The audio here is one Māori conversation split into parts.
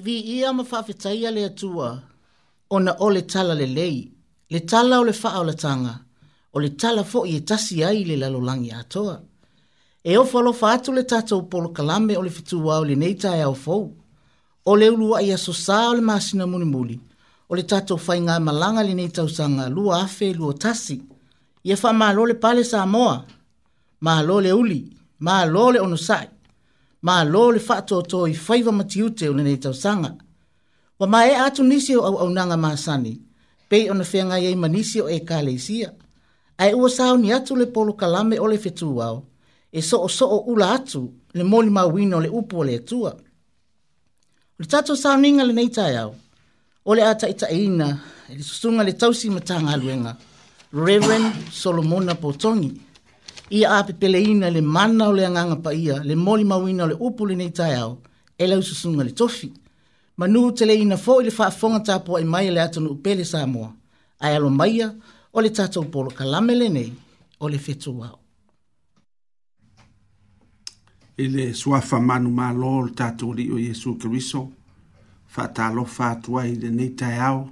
ia vi ia ma whawhetaia le atua o na o le tala le lei, le tala o le whaa o le tanga, o le tala fo i e tasi ai le lalolangi atoa. E o falo fatu le tata o polo kalame o le fitua o le neita e au fau, o le ulua i aso o le masina muni muli, o le tata o fai ngā malanga le neita usanga lua afe lua tasi, ia wha maa le pale sa moa, maa le uli, maa le onosai ma lo le fa to to i fai va mati o nei tau sanga. Wa mai e atu nisi o au au nanga ma sani, pei ona fea ngai e manisi o e ka Ai ua sao ni atu le polo kalame o le e so o so o ula atu le moli ma wino le upo le atua. O le tato sao ninga le nei tai au, o le ata ita eina, e susunga le tausi matanga aluenga, Reverend Solomona Potongi. Potongi. I ia apepeleina le mana o le agaga paia le moli mauina o le upu lenei taeao e laususuga le tofi ma nuu teleina i le faafofoga tapuaʻi mai e le atonuu pele sa moa ae alo maia o le tatou polokalame nei o le fetuao i e le suafa manumālo o le tatou alii o iesu keriso faatalofa atu ai lenei taeao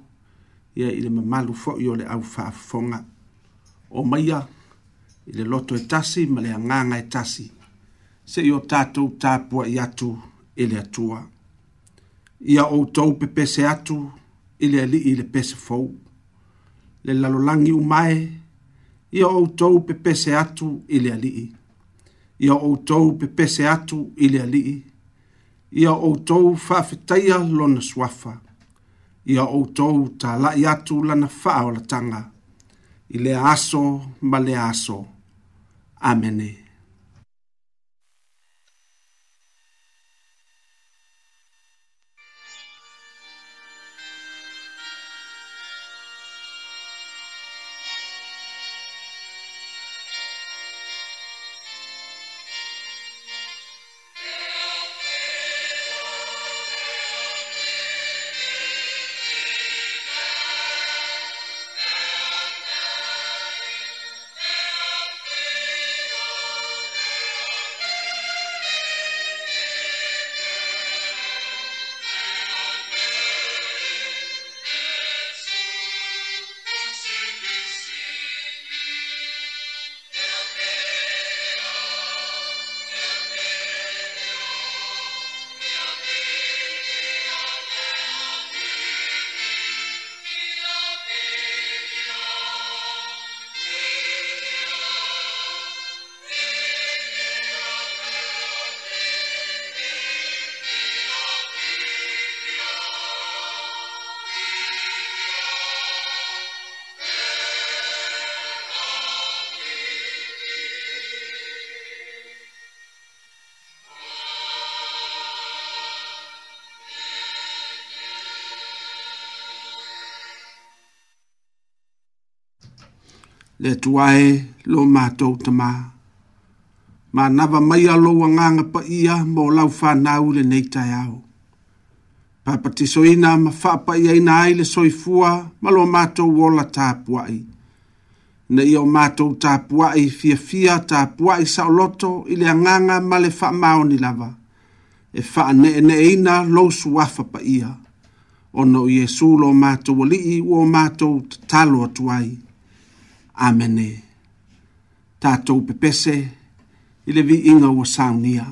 ia i le mamalu foʻi o le au faafofoga o maia i le loto e tasi ma le anganga e tasi. Se i o tātou tāpua i atu i le atua. Ia o tau pe pese atu i le ali i le pese fau. Le lalolangi umae, ia o tau pe pese atu i le ali Ia o tau pe pese atu i le ali Ia o tau whawhetaia lona swafa. Ia o tau tā lai atu lana whaola tanga. I le aso ma le aso. Amene. le tua e lo mātou tamā. Mā nava mai a loa nganga pa ia mō lau whānau le nei tai au. Pāpati soina ma whāpa ia ina ai le soifua ma lo mātou wola tāpuai. Na ia o mātou tāpuai fia fia tāpuai saoloto i le nganga ma le wha mao ni lava. E wha ne ne ina lo suafa pa ia. Ono Iesu lo mātou wali i o mātou talo atuai amene tatou pepese i le viiga ua saunia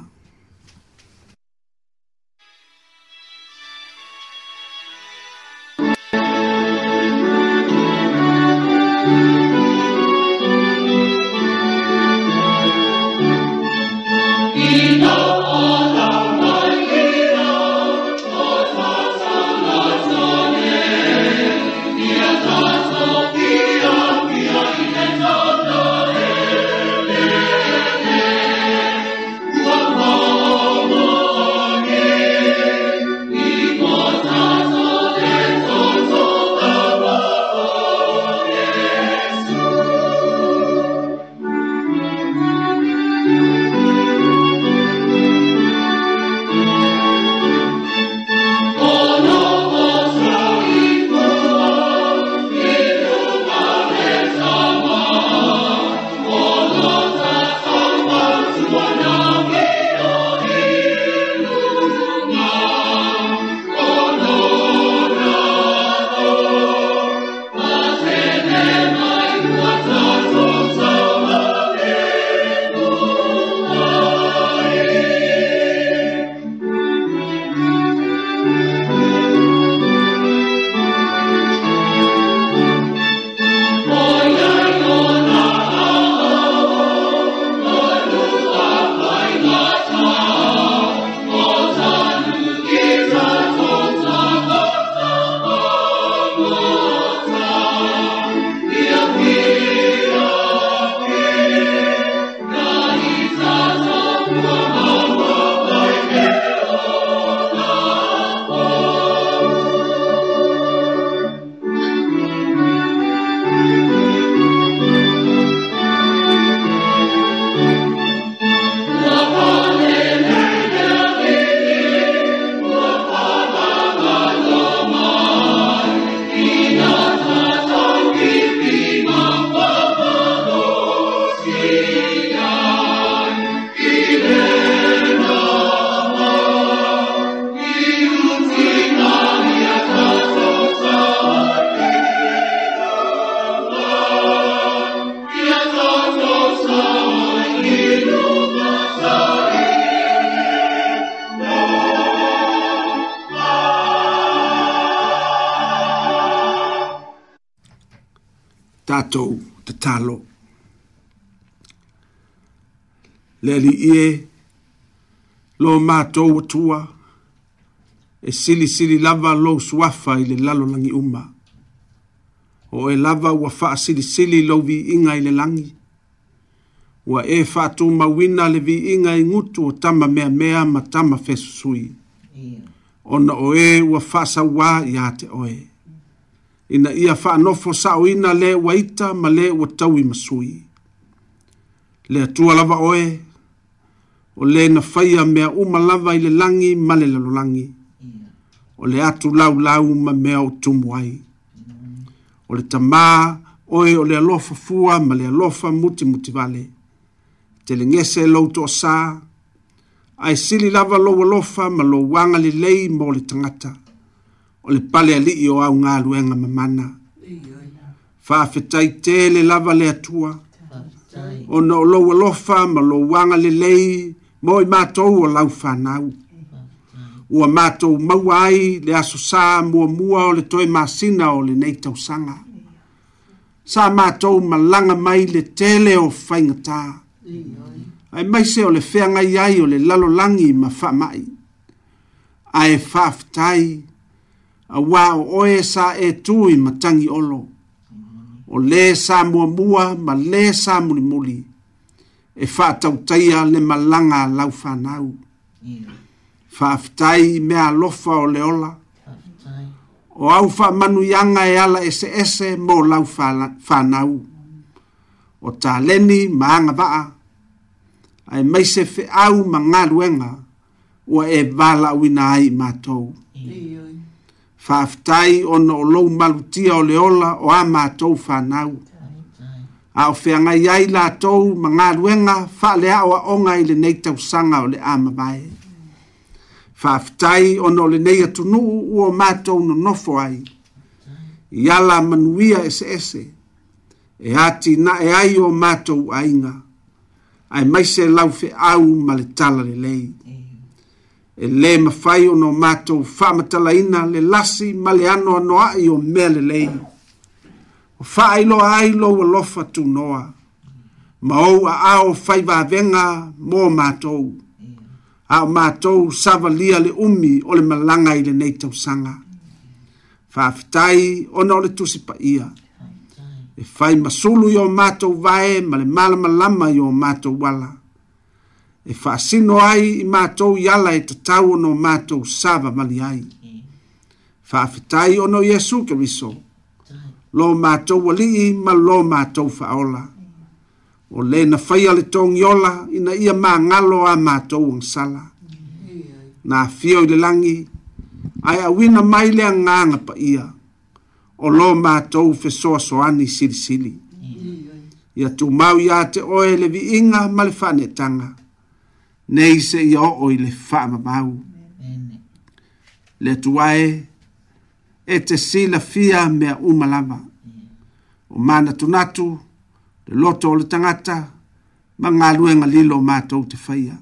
ie lo matou atua e silisili lava lou suafa i le lalolagi uma o e lava ua faasilisili lou viiga i le lagi ua e faatumauina le viiga i e gutu o tama meamea ma tama fesusui ona o ē e ua faasauā iā te oe ina ia faanofo saʻoina lē ua ita ma lē ua taui ma sui le atua lava oe o le na faia mea uma lava i le langi ma le lalolagi o le atu laulau ma mea o tumu ai o le tamā oe o le alofa fua ma le alofa mutimuti vale telegese lou toʻasā ae sili lava lou alofa ma lou agalelei mo le tagata o le pale alii o augaluega mamana faafetai tē le lava le atua ona o lou alofa ma lou agalelei moi i mātou o lau whanau. Ua mātou mauai le aso sā mua mua o le toi māsina o le nei tau sanga. Sā mātou malanga mai le tele o whaingatā. Ai mai se o le whianga iai o le lalo langi ma wha mai. Ai e whaftai a wā o oe sā e tui ma olo. O le sā mua mua ma le sā muli. muli e fa tau taia le malanga lau fa nau. Yeah. Fa aftai me alofa o le ola. O au fa manu yanga e ala ese ese mo lau fanau. O ta leni maanga baa. Ai mai se fe au ma ngā ruenga. Ua e vala wina ai mātou. Yeah. Fa aftai ono o lou malutia o le ola o a mātou fa nau. Yeah a o feanga iai latou ma galuega faaleaʻoaʻoga i lenei tausaga o le a mavae faafetai ona o lenei atunuu ua o matou nonofo ai i ala manuia eseese e atinaʻe ai o matou aiga ae maise lau feʻau ma le tala lelei e lē mafai ona o matou faamatalaina le lasi ma le anoanoaʻi o mea lelei o fa'a ilo ai lo wa lofa tu noa. Ma o a ao fai wa venga mō mātou. A o mātou sawa lia le umi o le malanga i le nei tau sanga. Fa'afitai ona o le tusi pa ia. E fai masulu yo mātou vae ma le malama lama yo mātou wala. E fa'a sino ai i mātou yala e tatau no mātou sawa mali ai. Fa'afitai ono Yesu kariso. Fa'afitai ono Yesu lo mātou wali ma lo mātou whaola. O le na faia le tong yola ina ia ma ngalo a mātou ang sala. na fio le langi, ai a wina mai le nganga pa ia, o lo mātou fe so so ani silsili Ia tū mau ia te oe le vi inga ma le nei se ia o ile fa ma mau. Le tuae, le tuae, e te sila fia mea umalama. O mana tunatu, le loto o le tangata, ma ngā luenga lilo mātou te whaia.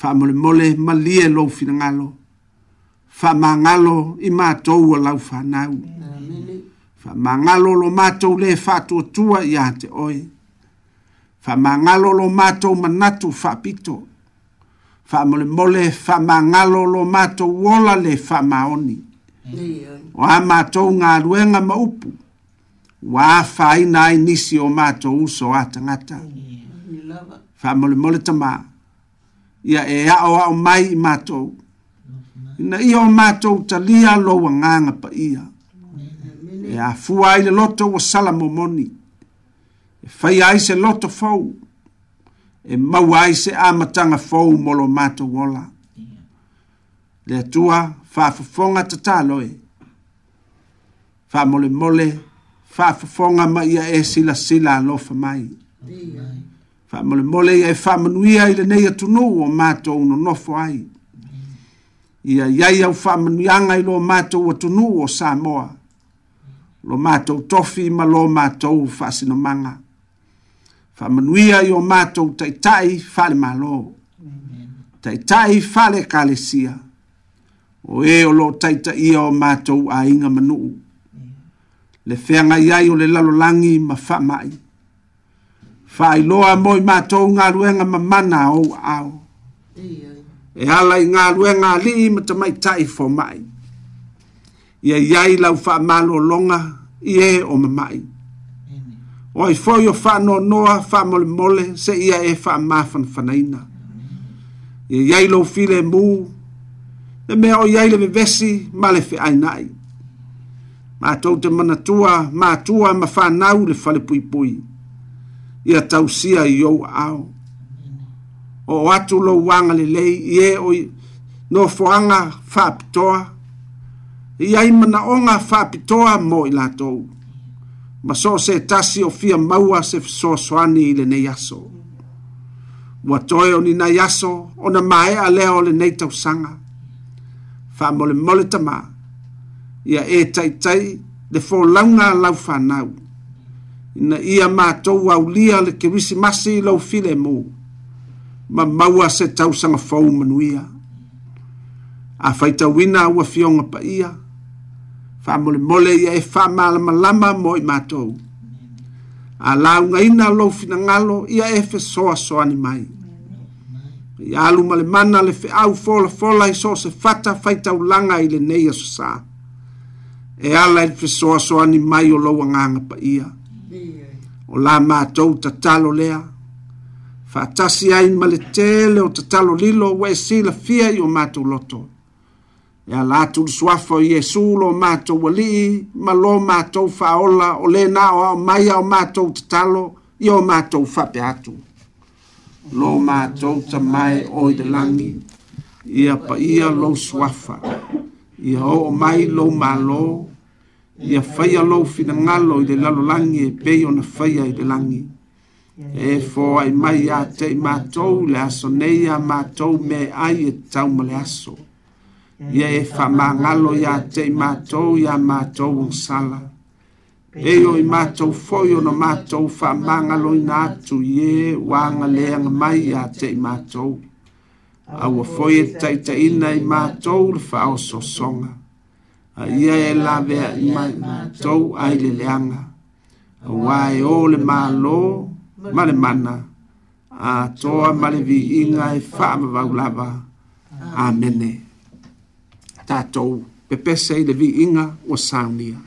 Wha mole mole ma lie lo fina ngalo. Wha ma ngalo i mātou a lau wha nau. Wha ma ngalo lo mātou le wha tua tua i te oi. Wha ma ngalo lo mātou manatu wha pito. Wha mole mole wha ma ngalo lo mātou wola le wha maoni. oni o a matou galuega ma upu ua afāina ai nisi o matou uso a tagata faamolemole tamā ia e aʻoaʻo mai i matou ina ia o matou talia lou agaga paia e afua ai le loto ua sala momoni e faia ai se loto fou e maua ai se amataga fou mo lo matou ola le atua faafofoga tataloe faamolemole faafofoga ma ia e silasila alofa mai mole ia e faamanuia i lenei atunū o matou nonofo ai ia iai au faamanuiaga i lo matou atunū o samoa lo matou tofi ma lo matou faasinomaga faamanuia i o matou taʻitaʻi faalemālō taʻitaʻi faalekalesia mm -hmm o e o lo taita ia o mātou a inga manu. Mm. Le whenga iai o le lalolangi ma whamai. Whai loa moi mātou ngā ruenga ma mana o au. Mm. E halai ngā ruenga li ma tamai tai fo mai. Ia iai lau wha malo longa i e o ma mai. Mm. Oi foi o wha no noa wha mole mole se ia e wha mafan fanaina. Ia iai lau file muu le mea o iai le vevesi ma le feʻainaʻi matou te manatua matua ma fanau le falepuipui ia tausia i ou aao o o atu lou aga lelei i ē o nofoaga faapitoa iai manaʻoga faapitoa mo i latou ma so o se tasi o fia maua se fesoasoani i lenei aso ua toe o ninai aso ona maeʻa lea o lenei tausaga fa mole mole tama ia e tai tai de fo launga lau fa nau na ia ma to wa ulia le ke wisi masi lo file mo ma maua se tau sanga fo manuia a faita wina wa fionga pa ia fa mole mole ia e fa mala malama mo i ma to a launga ina lo fina ngalo ia e fe soa soa ni mai ia alu ma le mana le feʻau folafola i so o se fata faitaulaga i lenei asosā e ala i le fesoasoani mai o lou agaga paia o la matou tatalo lea faatasi ai ma le tele o tatalo lilo ua e silafia i o matou loto ia e la tulusuafa o iesu lo matou alii ma lo matou faaola o lē na o aʻo mai a o matou tatalo i o matou faapea atu yeah lo mātou ta mai o i te langi, ia pa ia lo swafa, ia o mai lo malo, ia whaia lo fina ngalo i te lalo langi e peo na whaia i te langi. E fō ai mai a te mātou le aso, nei a mātou me ai e tau ma le aso. Ia e wha mā ngalo i a te mātou, i a mātou un sala. Ia e i mātou foi o na mātou whamanga loi nā tu i e wānga leanga mai a te i mātou. Aua foi e taita ina i mātou le whao so songa. A ia e lavea i mātou a i le leanga. A wae o le mālo, ma le mana. A toa ma le vi inga e whaama vau lava. Amene. Tātou, pepese le vi inga o saunia.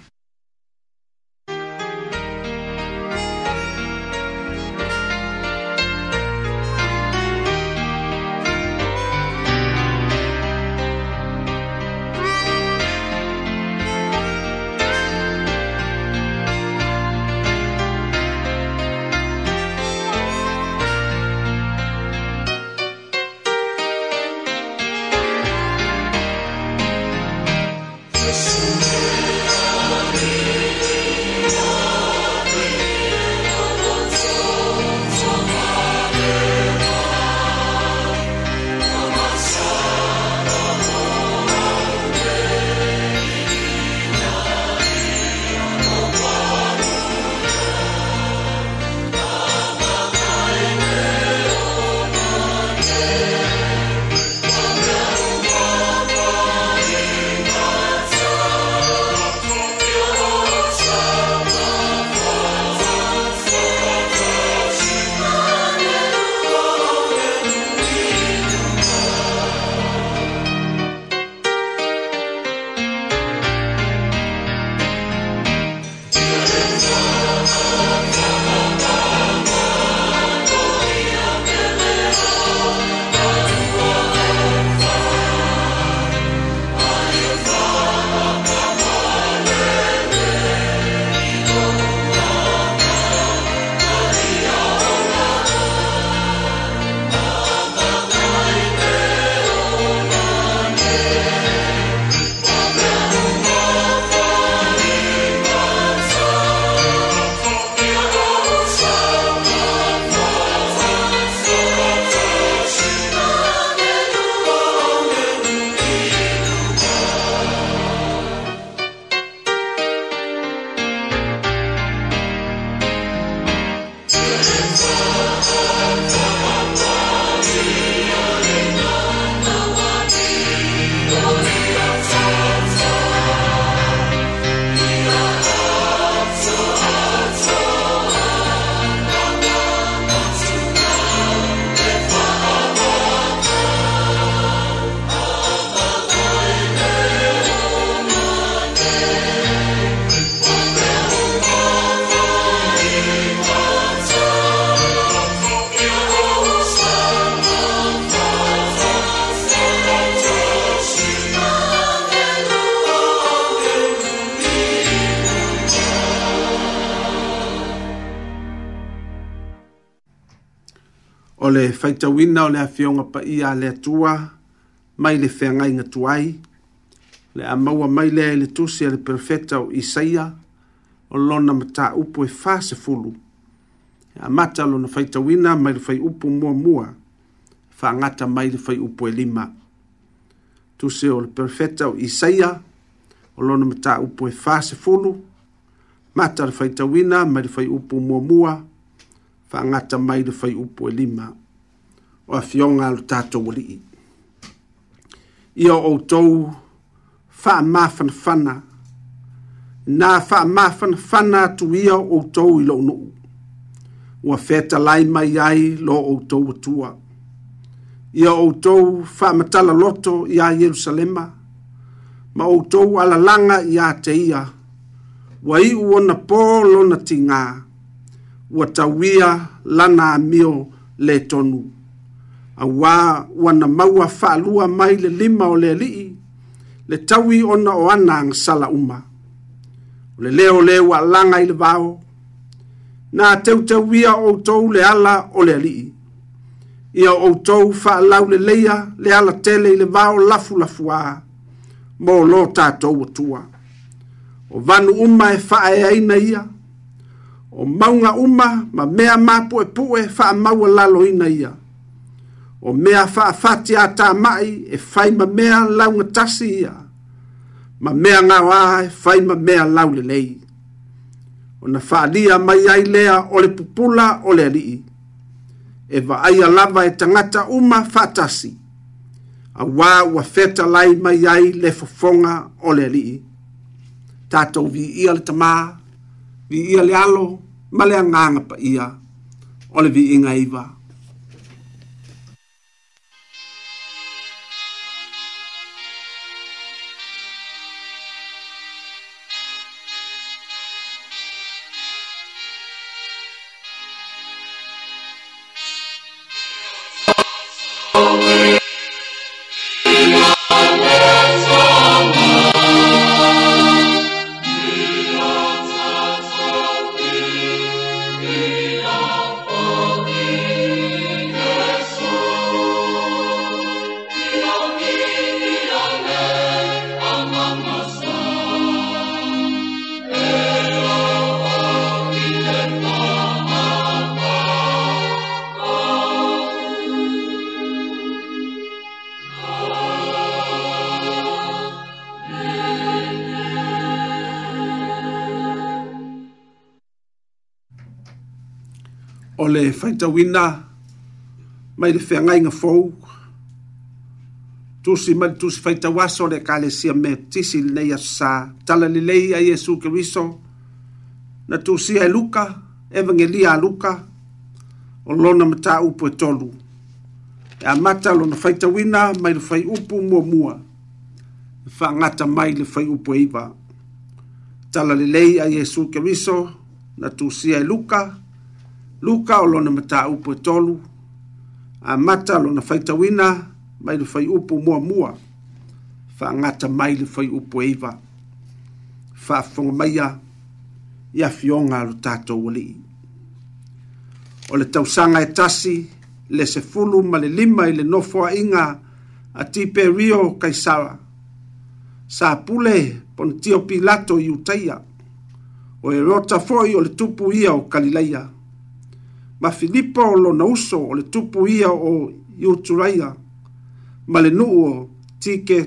faitauina o le afioga pa ia le atua mai le nga tuai le a maua mai lea i le tusi a le perofeta o isaia o lona mataupu e fasefulu e amata lona faitauina mai le faiupu muamua faagata mai le faiupu e lima tusi o le perfecta o isaia o lona upo e fasefulu mata le faitauina mai le faiupu muamua faagata mai le faiupu e lima o a fionga alu tātou wali i. Ia o tau wha mafan whana, nā wha mafan whana tu ia o tau i launu. Ua feta lai mai ai lo o tau atua. Ia o tau wha matala loto i a Yerusalema, ma o tau ala langa i a te ia, wa i uona pōlo na tingā, ua tawia lana mio le tonu awa wana maua faalua mai le lima o le alii le taui ona o ana agasala uma o le lea o lē ua alaga i le vao na teuteu ia o outou le ala o le alii ia o outou faalau leleia le ala tele i le vao lafulafuā mo lo tatou atua o vanu uma e faaeaina ia o mauga uma ma mea mapuʻepuʻe faamaua lalo ina ia, o o mea whaafati a tā mai e whai ma mea launga tasi ia. Ma mea ngā wā e whai ma mea launga lei. O na whaalia mai ai lea o le pupula o le alii. E wa ai lava e tangata uma whaatasi. A wā ua feta lai mai ai le fofonga o le alii. Tātou vi ia le tamā, vi ia le alo, ma le anganga pa ia. O inga iwa. tawina mai le fenga inga fou tu si mal tu si fai tawaso le kale si me ti si le ya sa tala le le ya yesu kristo na tu si e luka evangelia luka o lona mata upo e tolu e amata lona fai tawina mai le fai upo mua mua fa e ngata mai le fai upo e iva tala le le ya yesu kristo na tu si e luka luka o lona mataupu e tolu a mata lona faitauina mai le fai upu muamua faagata mai le fai upu eiva Fa maia i afioga a lo tatou alii o le tausaga e tasi le sefulu ma le lima i le nofoaʻiga a rio kaisara sa pule pon tio pilato i utaia o erota foi o le tupu ia o kalilaia ma filipa o lona uso o le tupu ia o iuturaia ma le nuu o tike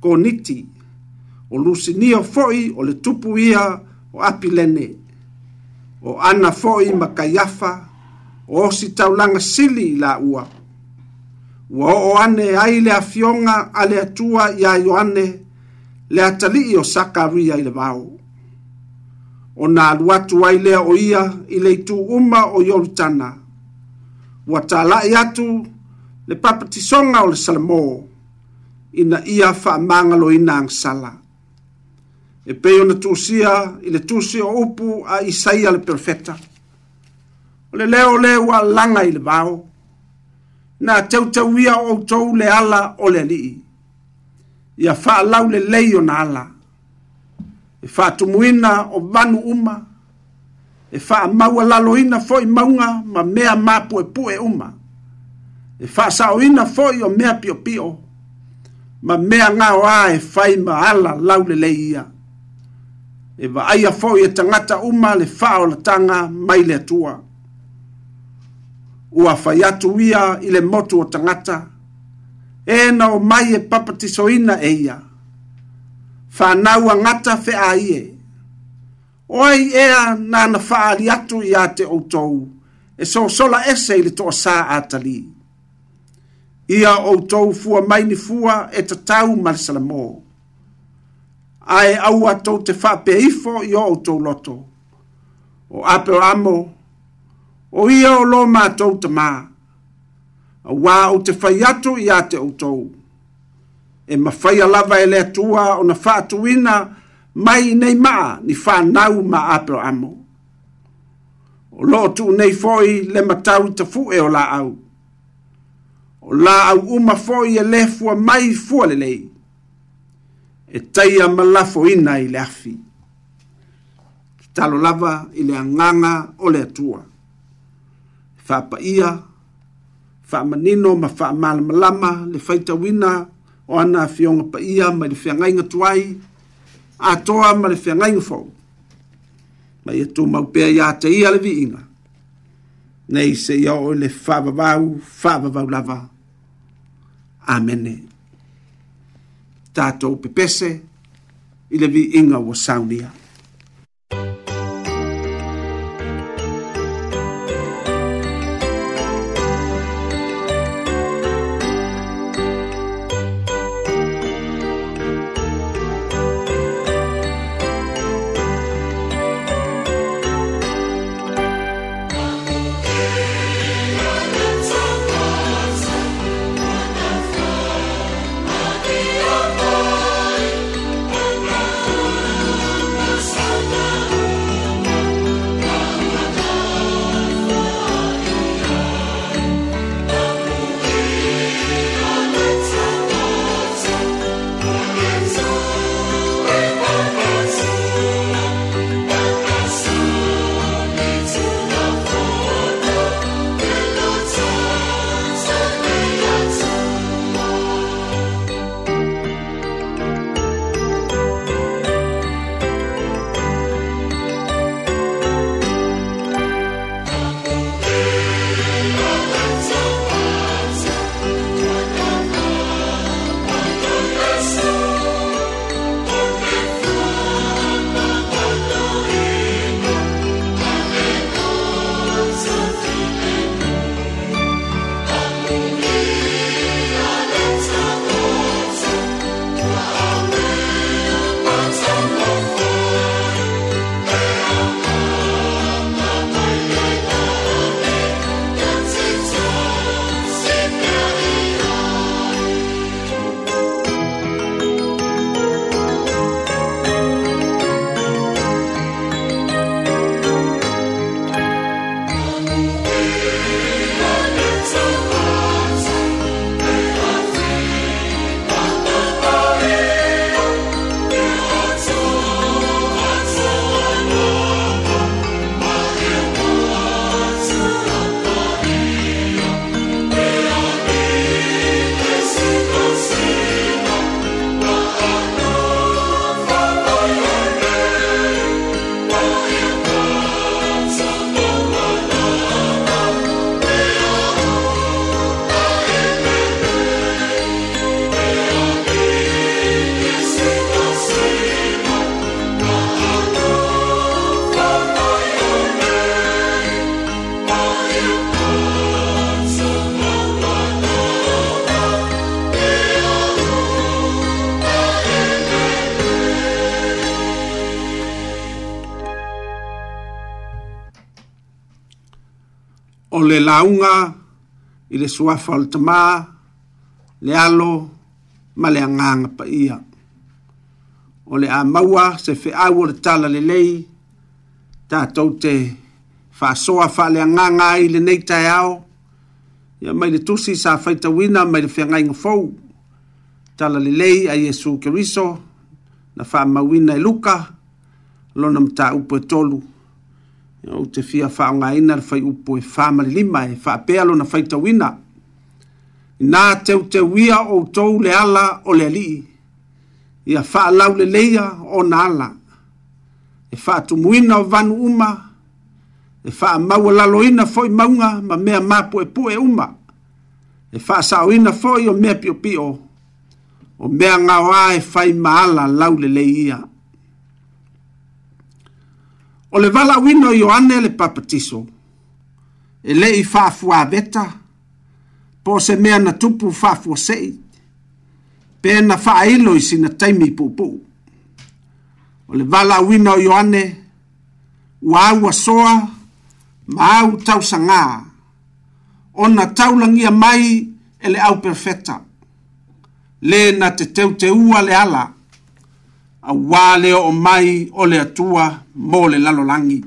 koniti o lusinia fo'i o le tupu ia o apilene o ana fo'i ma kaiafa o osi taulanga sili i ua. ua oo ane ai le afioga a le atua iā ioane le atalii o sakaria i le vao o na alu atu ai lea o ia i le itu uma o Yorutana. Ua tala i atu le papatisonga o le Salamo ina ia fa mangalo ina angsala. E peo na tusia i le tusi o upu a Isaia le perfeta. O le leo le ua langa i le vao. Na teutawia o tau le ala o le lii. Ia fa lau le leio na ala. e faatumuina o vanu uma e laloina fo'i mauga ma mea mapuepu'e uma e faasaoina fo'i o mea piʻopiʻo ma mea gaoā e fai ma ala laulelei ia e va'aia fo'i e tagata uma le fa'aolataga mai le atua ua fai atu ia i le motu o tagata e na o mai e papatisoina e ia whanau a ngata whea ie. Oi ea nana whaari atu i a te outou, e so sola ese i le toa sā atali. Ia outou fua mai ni fua e ta tau marisala mō. Ae au atou te whape ifo i o outou loto. O ape o amo, o ia o lo mātou te mā. A wā o te whai atu i a te outou e mafai a lava e lea tua o na wha atuina mai nei maa ni wha nau ma apel amo. O loo tu nei foi le matau ta fuu e o la au. O la au uma foi e lefua mai fua le lei. E taia malafo ina i le afi. Talo lava i le anganga o le atua. Fapa ia, fa manino ma fa mal malama le faita wina o ana fionga pa ia mai le fiangai ngatu ai, a toa mai le fiangai ngafau. Mai e tō maupea ia te ia le vi inga. Nei se ia o le whawawau, whawawau lava. Amene. Tātou pepese, ile vi inga wa saunia. o le launga, i le suafa o le tamā, le alo, ma le anganga pa ia. O le amaua se fe au o le tala le lei, tātou te whasoa wha le anganga i le neitai ao, ia mai le tusi sa whaita wina mai le whiangai ngafou, tala le lei a Yesu Keriso, na wha mawina e luka, lona mta upo e tolu ou te fia faaaogaina le fai upu e famalilima e faapea lona faitauina inā teuteu ia outou le ala o le alii ia faalauleleia ona ala e faatumuina o vanu uma e faamaualaloina foʻi mauga ma mea mapuʻepuʻe uma e faasaʻoina foʻi o mea piʻopiʻo o mea gaoā e fai maala laulelei ia o le valaauina o ioane le papatiso e leʻi faafuaveta po o se mea na tupu faafuaseʻi pe na faailo i sina taimi i puʻupuʻu o le valaauina o ioane ua aua soa ma au tausagā ona taulagia mai e le ʻau perfeta lē na te teuteua le ala auā lea o mai o le atua mo le lalolagi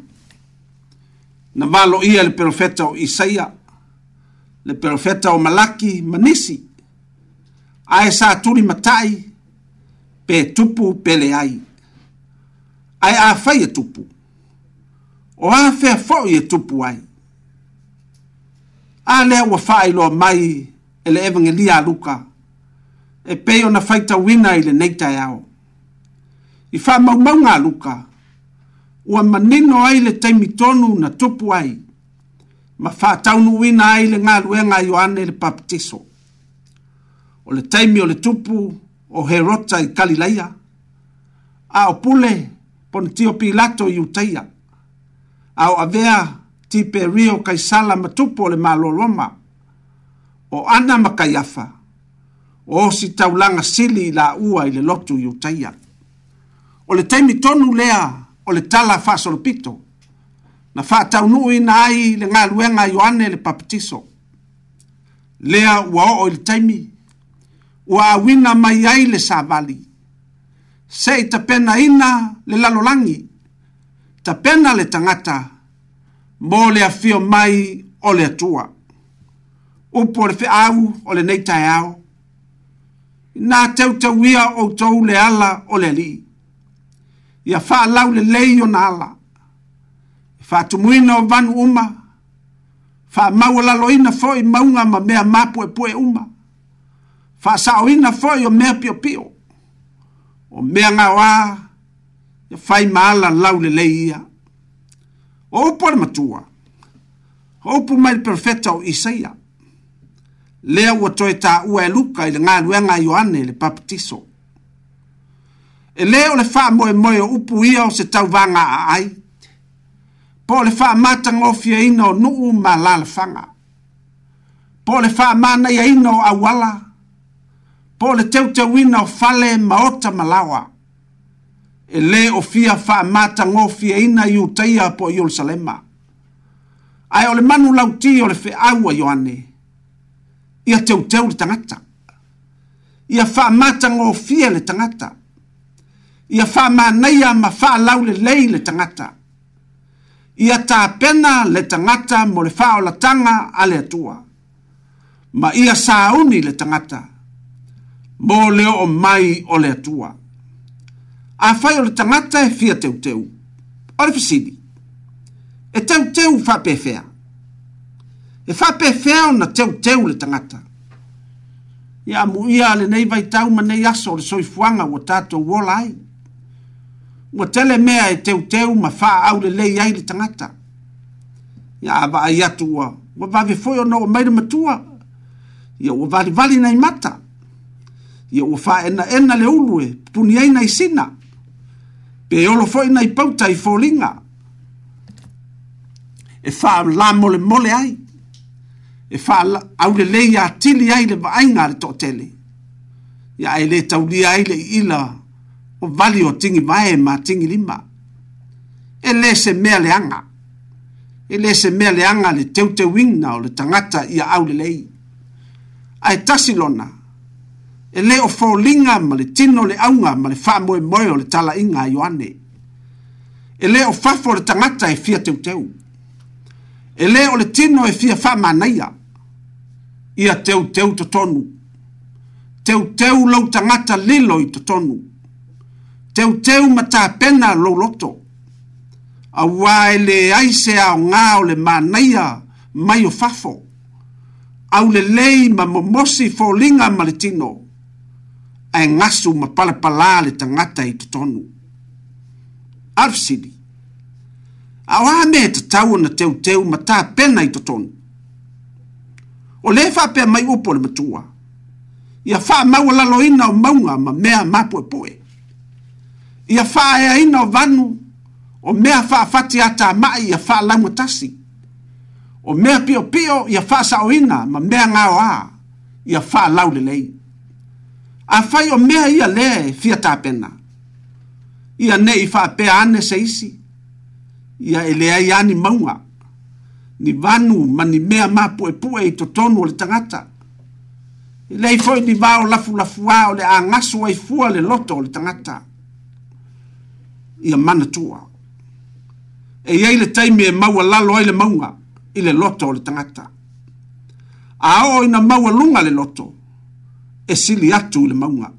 na valoʻia le perofeta o isaia le perofeta o malaki ma nisi ae sa tuli matai pe tupu peleai ae afai e tupu o afea foʻi e tupu ai a lea ua faailoa mai e le evagelia a luka e pei ona faitauina i lenei taeao i ngā luka. ua manino ai le taimitonu na tupu ai ma faataunuuina ai le galuega a ioane le papatiso o le taimi o le tupu o herota i kalilaia a o pule pon tio pilato i utaia a o avea tiperio kaisala ma tupu o le maloloma o ana ma kaiafa o si taulanga sili i laʻua i le lotu i utaia o le taimi tonu lea o le tala faasolopito na faataunuu ina ai le galuega ioane le papatiso lea ua oo i le taimi ua auina mai ai le savali seʻi tapenaina le lalolagi tapena le tagata mo le afio mai o le atua upu o le feʻau o lenei taeao inā teuteuia outou le ala o le alii ia faalau lelei ona ala faatumuina o vanu uma faamaua laloina foʻi mauga ma mea mapuepue uma faasaʻoina foʻi o mea piopio o mea gaoā ia fai ma ala lau lelei ia o upu a le matua o upu mai le perofeta o isaia lea ua toe taʻua e luka i le galuega a ioane le papatiso e lē o le faamoemoe o upu ia o se tauvaga aai po o le faamatagaofiaina o nuu ma lalefaga po o le faamanaiaina o auala po o le teuteuina o fale ma ota ma lawa e lē ofia faamatagofiaina i utaia po o ierusalema ae o le manu lauti o le feʻau a ioane ia teuteu le tagata ia faamatagofia le tagata ia whamanaia ma whalau le lei le tangata. Ia tā pena le tangata mo le whao la tanga a le atua. Ma ia sauni le tangata mo le o mai o le atua. A whai o le tangata e fia teu teu. O le fisidi. E teu teu whapefea. E whapefea o na teu teu le tangata. Ia mu ia le nei vai tau ma nei aso le soifuanga o tato wola ai ua tele mea e teuteu ma faaau lelei ai le tagata ia avaai atu ua ua vave foi onao mai le matua ia ua valivali nai mata ia ua faaenaena le ulu e puni ai nai sina pe olo na nai pauta i foliga e mole ai e au faaau lelei atili ai le vaaiga a le toʻatele ia ele lē ai le ila o vali o tingi vae ma tingi lima. E le e se mea leanga. E le se mea leanga le teu te wingna o le tangata ia au le lei. Ai tasi lona. E le o fo linga ma le tino le aunga ma le faa moe moe o le tala inga a Ioane. E le o fafo le tangata e fia teu teu. E le o le tino e fia ma manaya. Ia teu teu to tonu. Teu teu lau tangata lilo i lau tangata lilo i to tonu teu teu mata pena lo loto. A wai le aise au ngā o le manaia mai o fafo. Au le lei ma momosi fo linga maletino. A e ngasu ma palapala le tangata i tutonu. Arfsidi. A wai te tau na teu teu mata pena i tutonu. O le fa pe mai upo le matua. Ia fa maua laloina o maunga ma mea mapoe poe ia faaeaina o vanu o mea faafati a tamaʻi ia faalamu tasi o mea piopio ia faasaʻoina ma mea gaoā ia faalau lelei afai o mea ia lē e fia tapena ia neʻi faapea ane se isi ia e leai a ni mauga ni vanu ma ni mea mapuʻepuʻe i totonu o le tagata i e lei foʻi ni vao lafulafuā o le agaso ai fua le loto o le tagata ia manatua e iai le taimi e lalo ai le mauga i le loto o le tagata o ina maualuga le loto e sili atu i le mauga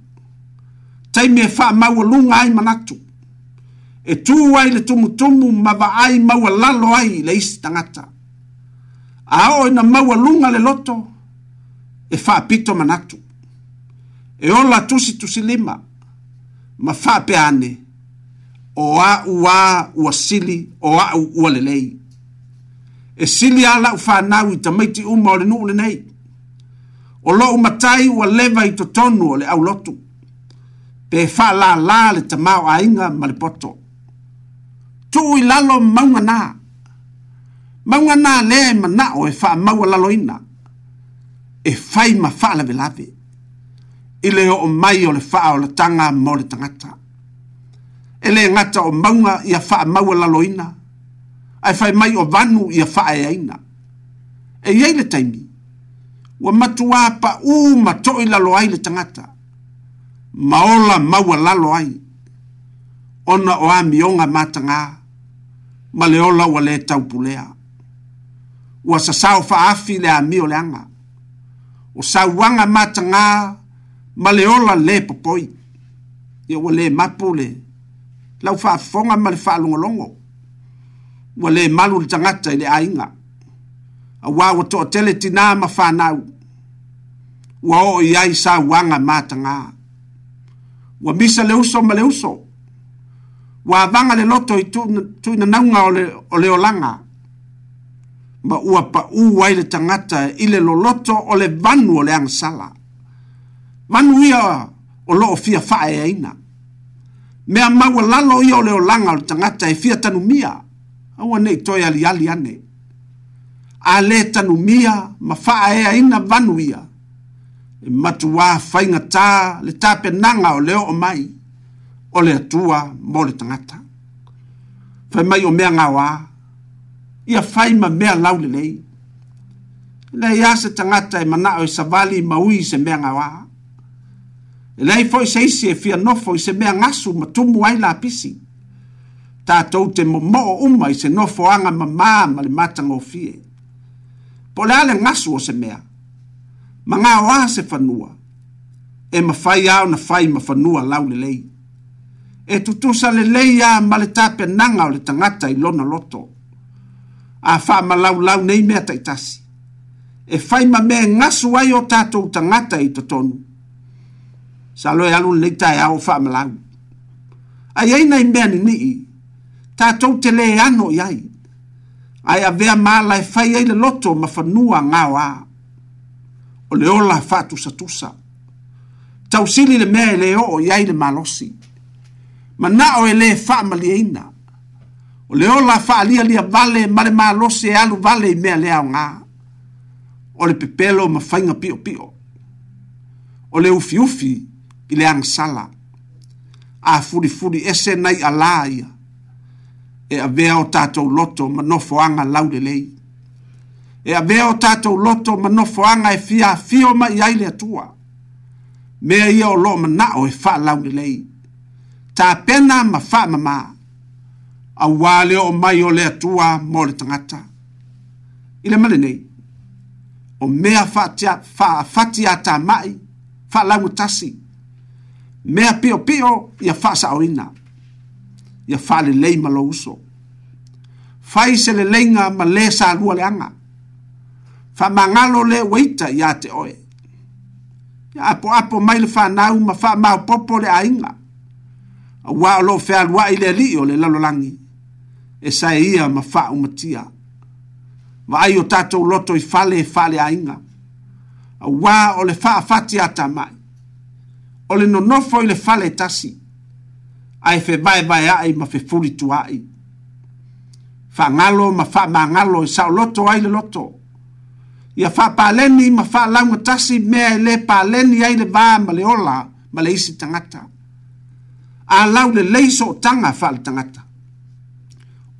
taimi e faamaualuga ai manatu e tū ai le tumutumu ma vaai maualalo ai le isi tagata o ina maualuga le loto e faapito manatu e ola tusi tusi lima ma faapea ane o a ua ua sili o a ua lelei. E sili a fa whanau i tamaiti uma o le nuu le nei. O lo matai ua leva i to tonu o le au lotu. Pe fa la la le tamau a inga ma le poto. Tu i lalo maunga nā. Maunga nā lea e mana o e wha maua lalo ina. E fai ma fa lave lave. Ile o mai o le fa o le tanga mo le tangata. Tangata e le ngata o maunga i a faa maua laloina, ai fai mai o vanu i a faa eaina. E iei le taimi, ua matu wapa u matoi lalo ai le tangata, maola maua lalo ai, ona o a mionga matanga, ma le ola ua le taupulea. Ua sasau faa afi le a mio le anga, o sawanga matanga, ma le ola le popoi, ia ua le mapu le, mapule lau faafofoga ma le faalogologo ua lē malu le tagata i le aiga auā ua toʻatele tinā ma fanau ua oo i ai sauaga matagā ua misa le uso ma le uso ua avaga le loto i tuinanauga tu o le olaga ma ua paʻū ai le tagata i le loloto o le vanu o le agasala vanu ia o loo fia faaeaina e me a maua lalo ia o leo langa o tangata e fia tanumia. Aua nei toi ali ali ane. A le tanumia ma faa ea ina vanu ia. E matu wā whainga tā le tā penanga o leo o mai. O le atua mō le tangata. Whai mai o mea ngā wā. Ia whai ma mea lau le lei. Le ia se tangata e manao e savali maui se mea ngā wā. Ia E lei foi sei se e fia nofo e se mea ngasu ma tumu ai la pisi. Ta tau te mo uma i se nofo anga ma maa ma le matanga o fie. Po le ale ngasu o se mea. Ma ngā o se fanua. E ma fai au na fai ma fanua lau le lei. E tutusa le lei a ma le tape nanga o le tangata i lona loto. A faa ma lau lau nei mea taitasi. E fai ma mea ngasu ai o tatou tangata i totonu sa loe alu nei tae au wha amalau. Ai ei nei mea ni nii, tātou te le ano iai, ai a vea mālai fai ei le loto ma whanua ngā wā. O le ola fātu sa tusa. Tau sili le mea le o iai le malosi. Ma na o e le wha amali eina. O le ola wha alia lia vale ma le malosi e alu vale i mea leo ngā. O le pepelo ma whainga pio pio. O le ufi ufi, ufi i le agasala a furifuri ese nai alā ia e avea o tatou loto ma nofoaga laulelei e avea o tatou loto ma nofoaga e fiafio mai ai le atua mea ia o loo manaʻo e faalaulelei tapena ma faamamā auā le oo mai o le atua mo le tagata i le malenei o mea faafati a tamaʻi faalaugatasi fa mea pio pio ia fasa oina ia fale lei malo uso fai se le lenga ma le sa rua le anga fa mangalo le weita ia te oe ia apo apo mai le fanau ma fa mau popo le ainga a wa lo fe alwa ile li o le lalo langi e sa ia ma fa umatia ma ai o tato loto i fale e fale ainga a wa o le fa fatia tamai o le nonofo i le fale tasi ae febaebae aʻi ma fefulituaʻi faagalo ma faamagalo e saʻoloto ai le loto ia faapaleni ma faalauga tasi mea e lē paleni ai le vā ma le ola ma le isi tagata alau lelei so otaga faale tagata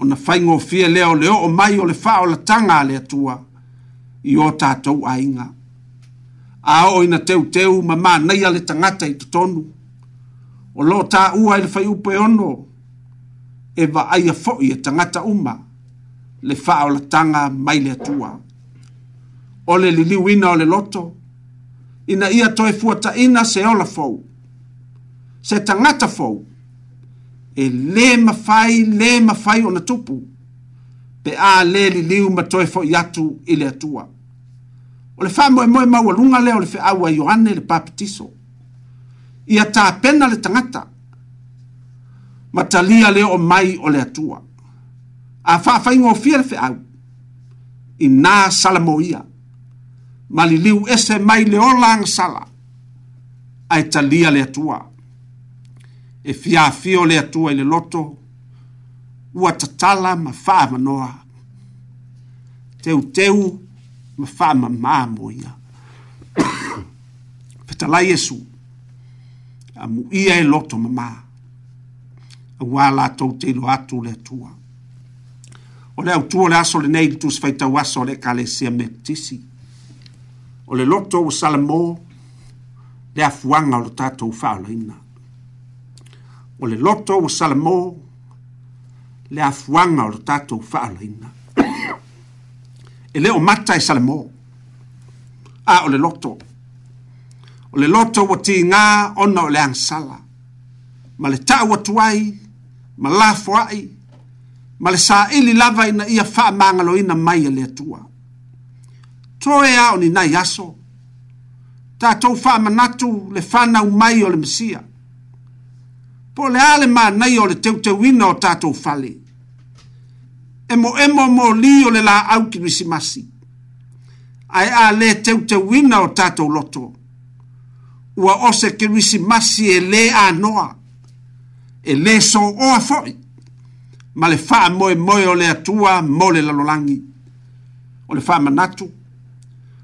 ona faigofie lea o le oo mai o le faaolataga a le atua i o tatou aiga a o ina teu teu ma ma nei ale tangata i tonu o lo ta u ai le fai upe ono e va ai a fo i a e tangata uma le fa o la tanga mai le atua o le li wina o le loto ina ia toi fuata ina se ola fau se tangata fau e le mafai le mafai ona tupu pe a le li liu ma toi fo i atu i le atua o le faa moe moe maua lunga leo le faa awa Yohane le papitiso. Ia taa pena le tangata, matalia leo o mai o le atua. A faa faa ingo fia le faa i nā salamo ia, ma li liu ese mai le olang sala, a talia le atua. E fia fio le atua i le loto, ua tatala ma faa manoa. Teu teu, teu, ma fama ma mo ia. Fetala Yesu, a mu ia e loto ma ma, a wala tau te ilo atu le tua. O le autua le aso le nei li tus faita waso le ka le sia me tisi. O le loto o salamo, le afuanga o lo tatou fao la ina. O le loto o salamo, le afuanga o lo tatou fao la ina. e lē o mata e salemō a o le loto o le loto ua tigā ona o le agasala ma le taʻu atu ai ma lafoaʻi ma le saʻili lava ina ia faamagaloina mai e le atua toe a o ninai aso tatou faamanatu le fanau mai o le masia po o le ā le manaia o le teuteuina o tatou fale e mo emo mo li o le la au kirisimasi. Ai a le teu te wina o tatou loto. Ua ose kirisimasi e le a noa. E le so o a foi. Ma le faa moe moe o le atua mo le lalolangi. O le faa manatu.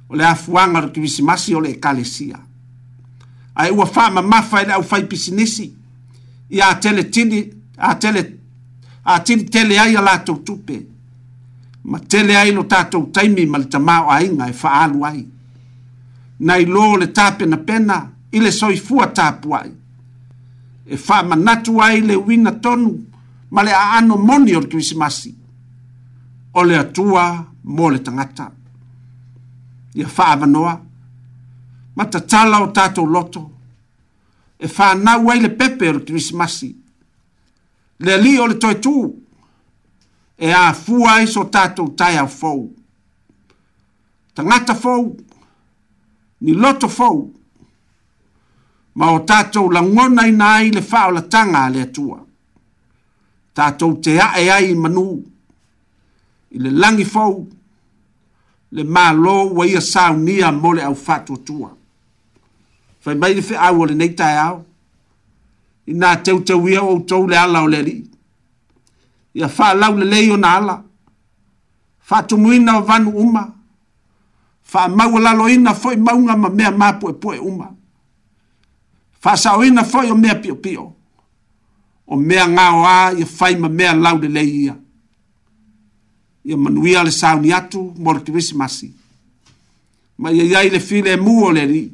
O le afuanga o kirisimasi o le ekalesia. Ai ua faa mamafa e le au fai pisinisi. Ia a tele tini, a tele tini a tim tele ai a lātou tupe. Ma tele ai lo tātou taimi ma le tamau a inga e whaalu ai. Nai lō le tāpe na pena, i le soi fua tāpu ai. E wha manatu ai le wina tonu, ma le a ano moni o le kirisimasi. O le atua mō le tangata. Ia wha avanoa, ma tatala o tātou loto. E wha nau ai le pepe o le kirisimasi le li o le toe tū. E a fua e so tātou tai a fau. Tangata fau, ni loto fau. Ma o tātou la ngona ina ai le whao la tanga le atua. Tātou te a e ai manu. I le langi fau, le mā lō wa ia saunia mole au fatu atua. Fai mai le whi awo le neitai au ina teu teu ia o tau le ala o le li. Ia faa lau le leio na ala. Faa tumuina o vanu uma. Faa maua lalo ina foi maunga ma mea mapu e poe uma. Faa sao ina foi o mea pio pio. O mea ngao a ia fai ma mea lau le leia. ia. Ia manuia le sauni atu mora kivisi masi. Ma ia iai le file e muo le li.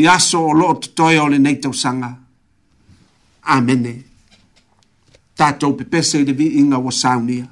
Ia so o loo tutoe o le neitau sanga. Ia Amene. Tātou pepese i le vi inga wa saunia.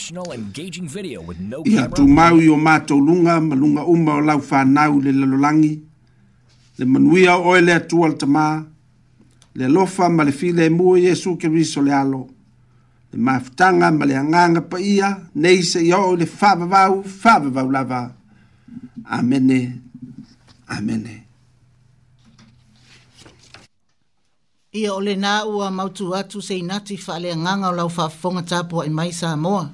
professional, engaging video with no camera. Ia tumau i o mātou lunga, ma lunga uma o lau whanau le lalolangi, le manuia o oe le atua le tamā, le alofa ma le file e mua Iesu Keriso le alo, le mafutanga ma le anganga pa ia, nei se ia o le whavavau, whavavau lava. Amene, amene. ia o lenā ua mautu atu seinati faaleagaga o lau faafofoga tapua i mai sa moa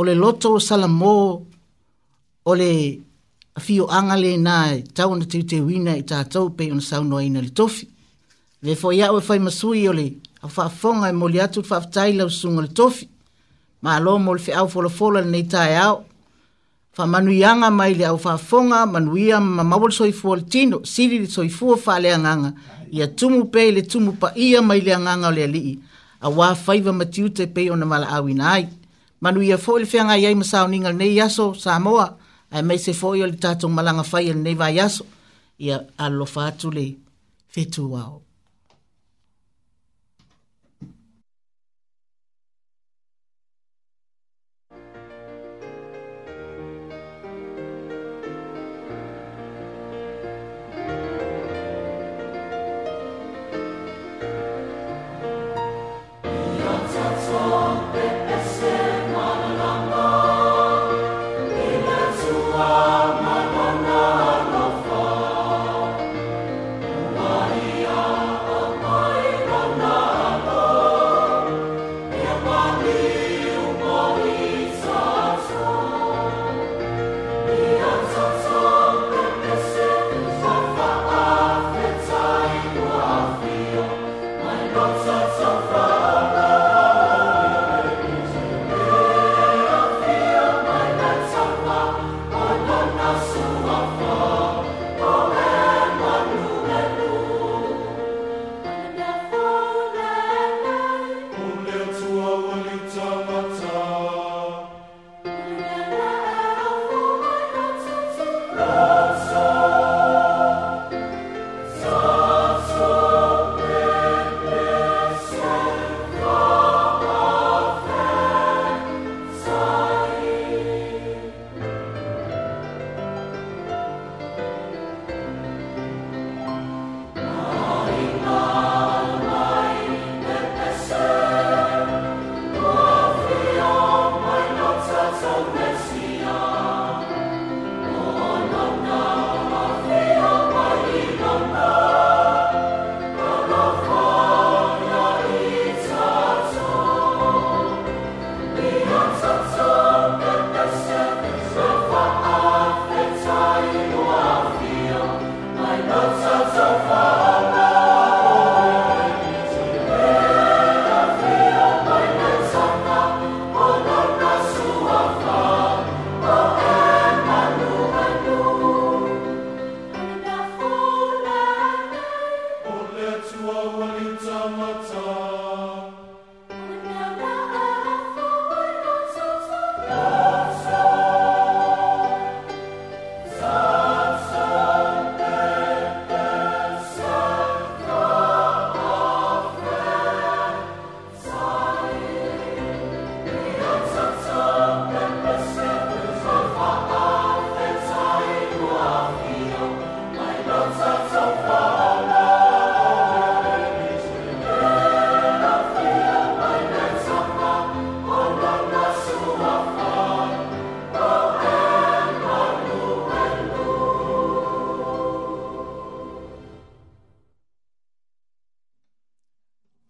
ole le loto o salamō o le afioaga lenā e tau ona teuteuina i tatou pei ona saunoaina le tofi le foi iā masui ole o le fonga e moli atu faafetai lausuga le tofi malo mo le feʻau folafola lenei taeao faamanuiaga mai le aufaafofoga manuia ma mamau le soifua le tino siri le soifua anganga. ia tumu pe le tumu paia mai le agaga o le alii auā faiva matiute pei ona malaauina ai manu ia foi le fianga iai ma sauniga lenei aso samoa Ai mai se foi o le tatou malaga fai e lenei vaiaso ia alolofa le fetuao wow.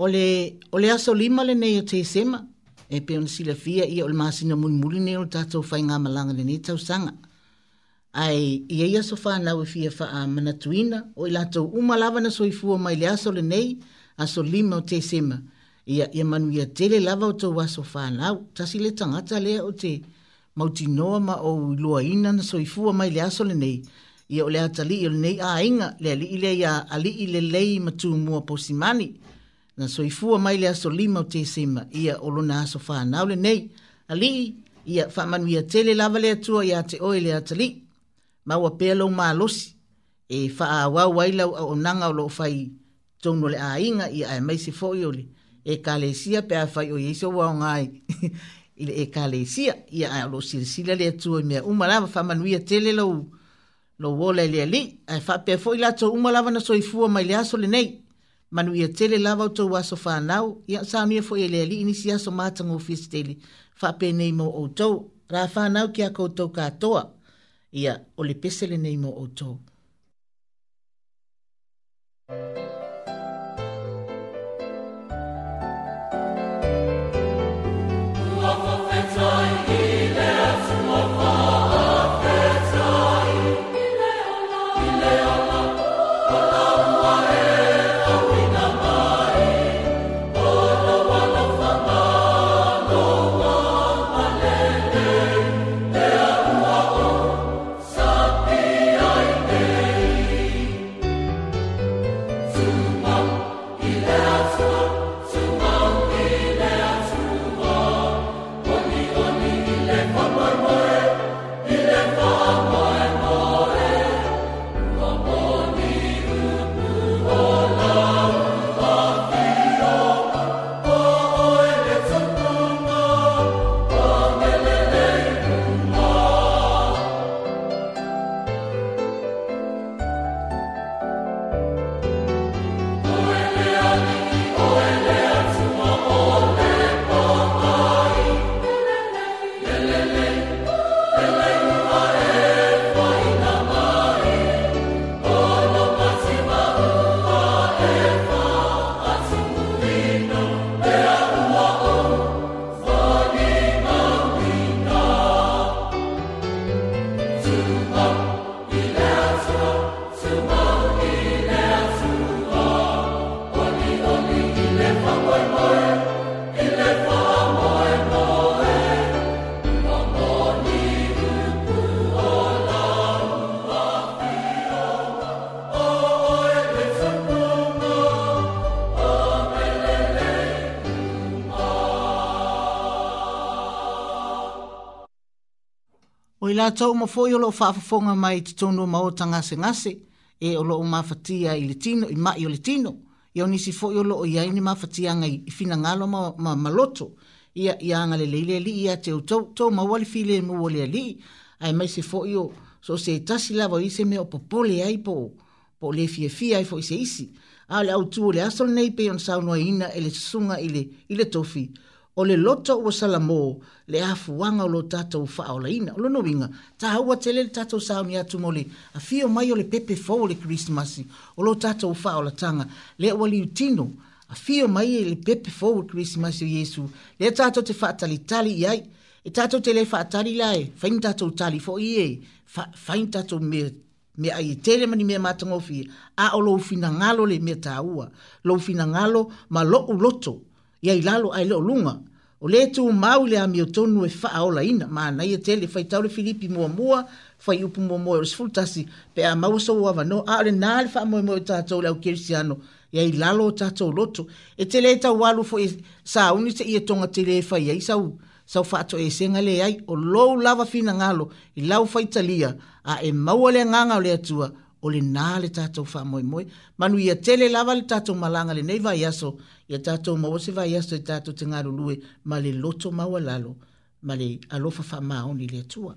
o le, o le aso lima le nei o te sema, e pe on sila fia i o le masina muli muli nei o tatou fai ngā malanga le nei tau sanga. Ai, i e aso whanau e fia wha a manatuina, o i lato umalawa na soifua mai le aso le nei, aso lima o te sema, ia, ia manu ia tele lava o tau aso whanau, tasi le tangata lea o te mauti noa ma o lua ina na soifua mai le aso le nei, ia o le atali i o le nei a inga, le ali i le ia ali i le lei matu mua posimani, ia, na soifua mai le aso lima o tesima ia o lona aso nei lenei alii ia faamanuia tele lava le atua iā te oe le atalii maua pea lou malosi e faaauau wailau lau aʻonaga o loo fai tonu le aiga ia ae maise foʻi ole ekalesia pe a fai e o iai se uaoga ai i le ekalesia ia ae o loo le atua i mea uma lava faamanuia tele lou lou ola e le alii ae faapea foʻi latou uma lava na soifua mai le aso lenei manu ia tele lava o tau aso whanau, ia saamia fo e lea li inisi aso mātango ofis tele, whape nei mo o tau, rā whanau ki a koutou katoa, ia ole pesele nei mo o tau. Thank you. tau ma fōi olo whaafafonga mai te tono ma o ta ngase ngase, e olo o mawhatia i le tino, i mai o le tino, i au fōi olo o iai ni mawhatia ngai i fina ngalo ma, maloto, ia ia nga le leile li ia te utou, tau ma wali file mo wali ali, ai mai se fōi o, so se tasi lava i se me o popole ai po, po le fie fia i fōi se isi, a le au tuu le asol nei pe on saunua ina ele sunga ile, ile tofi, ili tofi, o le loto ua salamō le afuaga o lo tatou faaolaina o lona uiga tāua te le le tatou saoni atu mo le afio mai o le pepe fou o le krismasi o lo tatou faaolataga lea ua liutino afio mai e le pepe fou o krismasi o iesu lea tatou te faatalitali i ai e tatou te lē faatali la e faina tatou tali foʻi e faina tatou me me ai e tele mani me matango fi a o lo fina ngalo le me taua lo fina ngalo ma lo loto ia i lalo ai lo lunga O le tu mau le ami o tonu e faa ola ina. Ma na ia e tele fai taule Filipi mua mua. Fai upu mua mua. E Rus fultasi. Pe a mau sa uava no. A ole nale faa mua mua tatou le au kirisiano. Ia i lalo o tatou loto. E tele e tau walu fo e sa uni se ia e tonga tele e fai. Ia u. Sau faa to e senga le ai. O lou lava fina ngalo. I lau fai talia. A e mau ale nganga o le atua o le nā le tātou whamoemoe. Manu ia tele lava le tātou malanga le nei vai aso, ia tātou mawa se vai aso e tātou te ngaru lue, ma le loto maua lalo, ma le alofa whamaoni le atua.